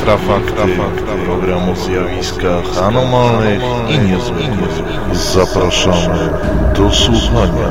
Infrafakty, program o zjawiskach anormalnych i niezwykłych. Zapraszamy do słuchania.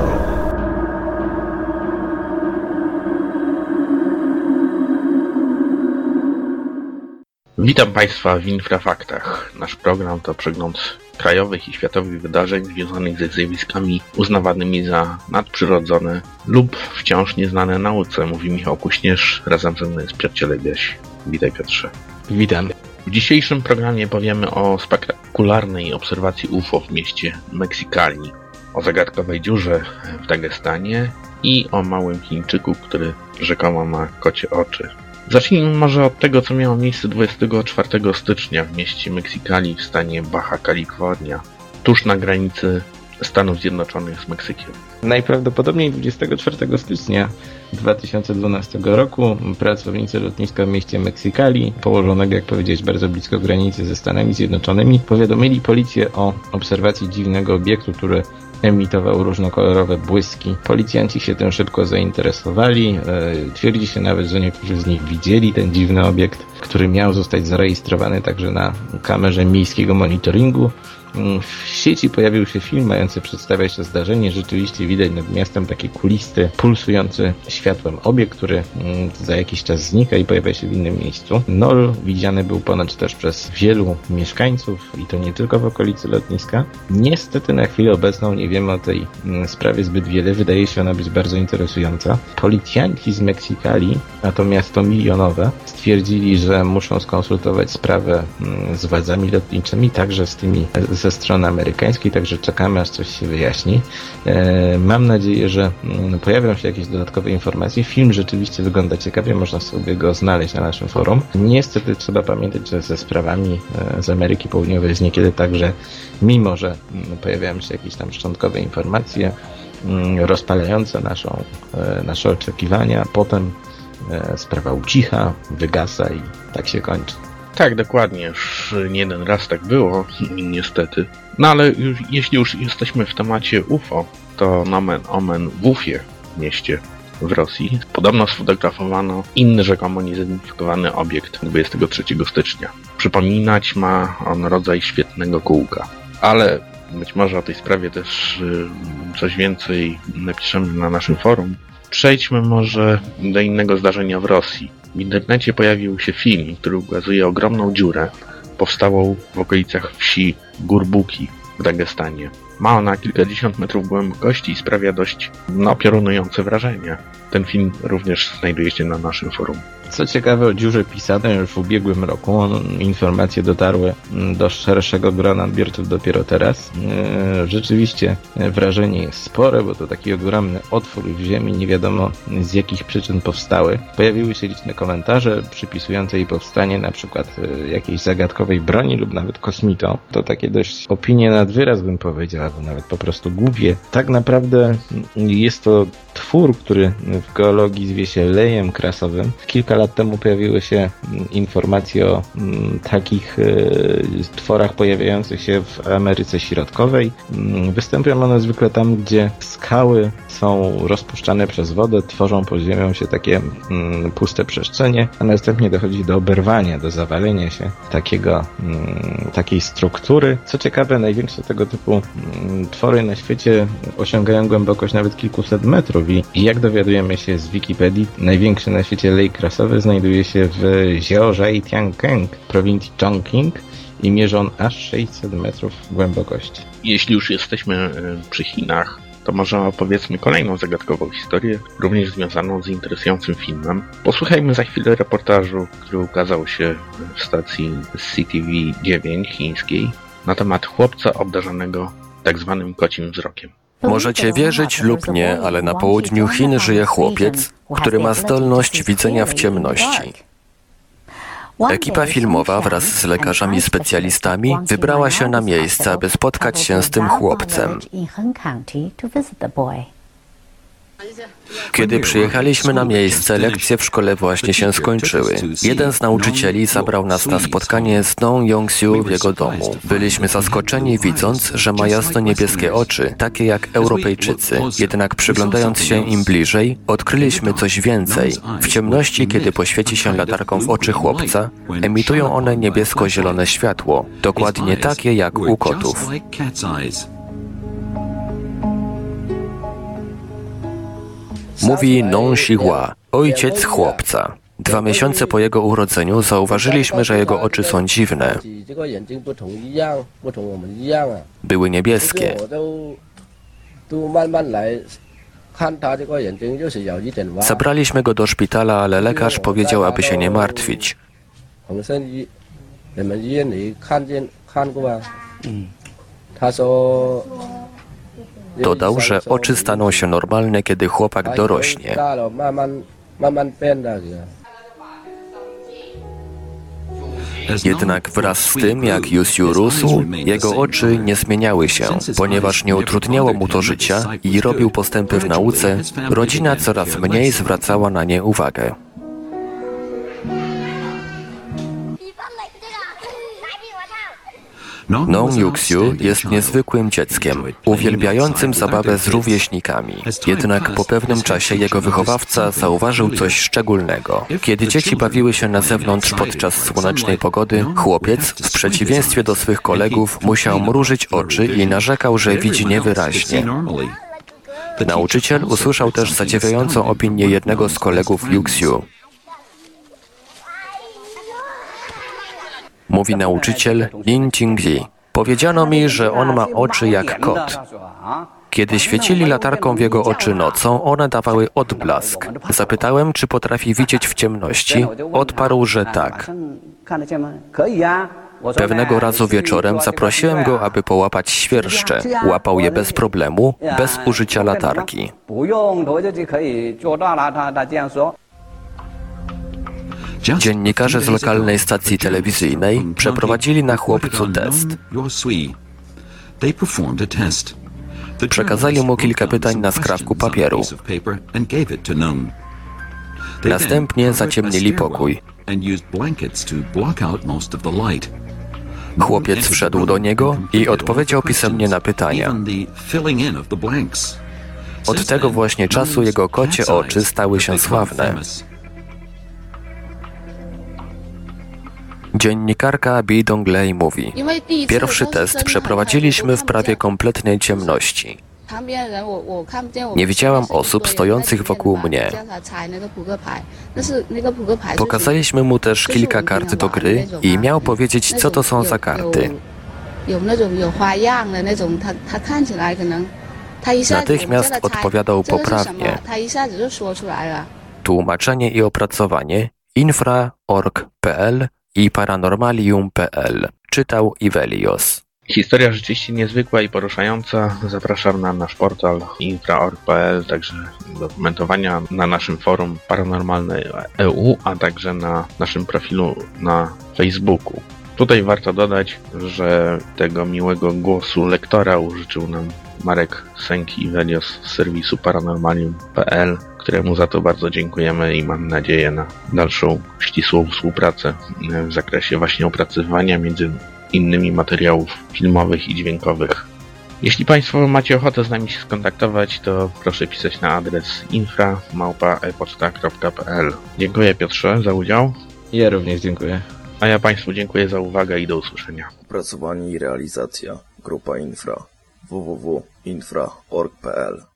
Witam Państwa w Infrafaktach. Nasz program to przegląd krajowych i światowych wydarzeń związanych ze zjawiskami uznawanymi za nadprzyrodzone lub wciąż nieznane nauce. Mówi Michał Kuśnierz, razem ze mną jest Piotr Cielebiaś. Witaj Piotrze. Witam. W dzisiejszym programie powiemy o spektakularnej obserwacji UFO w mieście Meksykali, o zagadkowej dziurze w Dagestanie i o małym Chińczyku, który rzekomo ma kocie oczy. Zacznijmy może od tego, co miało miejsce 24 stycznia w mieście Meksykali w stanie Baja California, tuż na granicy Stanów Zjednoczonych z Meksykiem. Najprawdopodobniej 24 stycznia 2012 roku pracownicy lotniska w mieście Meksykali, położonego jak powiedzieć bardzo blisko granicy ze Stanami Zjednoczonymi, powiadomili policję o obserwacji dziwnego obiektu, który emitował różnokolorowe błyski. Policjanci się tym szybko zainteresowali. E, twierdzi się nawet, że niektórzy z nich widzieli ten dziwny obiekt, który miał zostać zarejestrowany także na kamerze miejskiego monitoringu. Mm, w sieci pojawił się film mający przedstawiać to zdarzenie. Rzeczywiście widać nad miastem taki kulisty, pulsujący światłem obiekt, który mm, za jakiś czas znika i pojawia się w innym miejscu. Nol widziany był ponoć też przez wielu mieszkańców i to nie tylko w okolicy lotniska. Niestety na chwilę obecną nie wiemy o tej mm, sprawie zbyt wiele. Wydaje się ona być bardzo interesująca. Policjanci z Meksykali, a to miasto milionowe, stwierdzili, że muszą skonsultować sprawę z władzami lotniczymi, także z tymi ze strony amerykańskiej, także czekamy aż coś się wyjaśni. E, mam nadzieję, że mm, pojawią się jakieś dodatkowe informacje. Film rzeczywiście wygląda ciekawie, można sobie go znaleźć na naszym forum. Niestety trzeba pamiętać, że ze sprawami e, z Ameryki Południowej jest niekiedy tak, że mimo, że mm, pojawiają się jakieś tam szczątkowe informacje mm, rozpalające naszą, e, nasze oczekiwania, potem sprawa ucicha, wygasa i tak się kończy. Tak, dokładnie. Już nie jeden raz tak było, niestety. No ale już, jeśli już jesteśmy w temacie UFO, to nomen omen w UFie w mieście w Rosji podobno sfotografowano inny rzekomo niezidentyfikowany obiekt 23 stycznia. Przypominać ma on rodzaj świetnego kółka. Ale być może o tej sprawie też y, coś więcej napiszemy na naszym forum. Przejdźmy może do innego zdarzenia w Rosji. W internecie pojawił się film, który ukazuje ogromną dziurę powstałą w okolicach wsi Gurbuki w Dagestanie. Ma ona kilkadziesiąt metrów głębokości i sprawia dość no, piorunujące wrażenie. Ten film również znajduje się na naszym forum. Co ciekawe, o dziurze pisane już w ubiegłym roku informacje dotarły do szerszego grona odbiorców dopiero teraz. E, rzeczywiście wrażenie jest spore, bo to taki ogromny otwór w ziemi, nie wiadomo z jakich przyczyn powstały. Pojawiły się liczne komentarze przypisujące jej powstanie na przykład e, jakiejś zagadkowej broni lub nawet kosmito. To takie dość opinie nad wyraz bym powiedział, albo nawet po prostu głupie. Tak naprawdę jest to twór, który w geologii zwie się lejem krasowym. Kilka lat temu pojawiły się mm, informacje o mm, takich y, tworach pojawiających się w Ameryce Środkowej. Mm, występują one zwykle tam, gdzie skały są rozpuszczane przez wodę, tworzą pod ziemią się takie puste przestrzenie, a następnie dochodzi do oberwania, do zawalenia się takiego, takiej struktury. Co ciekawe, największe tego typu twory na świecie osiągają głębokość nawet kilkuset metrów i jak dowiadujemy się z Wikipedii, największy na świecie lejk krasowy znajduje się w Tiangkeng, prowincji Chongqing i mierzy on aż 600 metrów głębokości. Jeśli już jesteśmy e, przy Chinach, to może opowiedzmy kolejną zagadkową historię, również związaną z interesującym filmem. Posłuchajmy za chwilę reportażu, który ukazał się w stacji CTV 9 chińskiej na temat chłopca obdarzonego tak zwanym kocim wzrokiem. Możecie wierzyć lub nie, ale na południu Chin żyje chłopiec, który ma zdolność widzenia w ciemności. Ekipa filmowa wraz z lekarzami specjalistami wybrała się na miejsce, aby spotkać się z tym chłopcem. Kiedy przyjechaliśmy na miejsce, lekcje w szkole właśnie się skończyły. Jeden z nauczycieli zabrał nas na spotkanie z Nong Yongsiu w jego domu. Byliśmy zaskoczeni widząc, że ma jasno-niebieskie oczy, takie jak Europejczycy. Jednak przyglądając się im bliżej, odkryliśmy coś więcej. W ciemności, kiedy poświeci się latarką w oczy chłopca, emitują one niebiesko-zielone światło, dokładnie takie jak u kotów. Mówi Non Xihua, ojciec chłopca. Dwa miesiące po jego urodzeniu zauważyliśmy, że jego oczy są dziwne. Były niebieskie. Zabraliśmy go do szpitala, ale lekarz powiedział, aby się nie martwić. Dodał, że oczy staną się normalne, kiedy chłopak dorośnie. Jednak wraz z tym, jak Yusiu rósł, jego oczy nie zmieniały się, ponieważ nie utrudniało mu to życia i robił postępy w nauce, rodzina coraz mniej zwracała na nie uwagę. Nong Yuxiu jest niezwykłym dzieckiem, uwielbiającym zabawę z rówieśnikami. Jednak po pewnym czasie jego wychowawca zauważył coś szczególnego. Kiedy dzieci bawiły się na zewnątrz podczas słonecznej pogody, chłopiec, w przeciwieństwie do swych kolegów, musiał mrużyć oczy i narzekał, że widzi niewyraźnie. Nauczyciel usłyszał też zadziwiającą opinię jednego z kolegów Yuxiu. Mówi nauczyciel Lin Jingzi. Powiedziano mi, że on ma oczy jak kot. Kiedy świecili latarką w jego oczy nocą, one dawały odblask. Zapytałem, czy potrafi widzieć w ciemności. Odparł, że tak. Pewnego razu wieczorem zaprosiłem go, aby połapać świerszcze. Łapał je bez problemu, bez użycia latarki. Dziennikarze z lokalnej stacji telewizyjnej przeprowadzili na chłopcu test. Przekazali mu kilka pytań na skrawku papieru. Następnie zaciemnili pokój. Chłopiec wszedł do niego i odpowiedział pisemnie na pytania. Od tego właśnie czasu jego kocie oczy stały się sławne. Dziennikarka Bi Donglei mówi: Pierwszy test przeprowadziliśmy w prawie kompletnej ciemności. Nie widziałam osób stojących wokół mnie. Pokazaliśmy mu też kilka kart do gry i miał powiedzieć, co to są za karty. Natychmiast odpowiadał poprawnie. Tłumaczenie i opracowanie infra.org.pl i paranormalium.pl. Czytał Ivelios. Historia rzeczywiście niezwykła i poruszająca. Zapraszam na nasz portal infra.org.pl, także do komentowania na naszym forum Paranormalne EU, a także na naszym profilu na Facebooku. Tutaj warto dodać, że tego miłego głosu lektora użyczył nam Marek Senki Ivelios z serwisu paranormalium.pl, któremu za to bardzo dziękujemy i mam nadzieję na dalszą ścisłą współpracę w zakresie właśnie opracowywania między innymi materiałów filmowych i dźwiękowych. Jeśli Państwo macie ochotę z nami się skontaktować, to proszę pisać na adres infra.epoczta.pl Dziękuję Piotrze za udział. Ja również dziękuję. A ja Państwu dziękuję za uwagę i do usłyszenia. Opracowanie i realizacja Grupa Infra www.infra.org.pl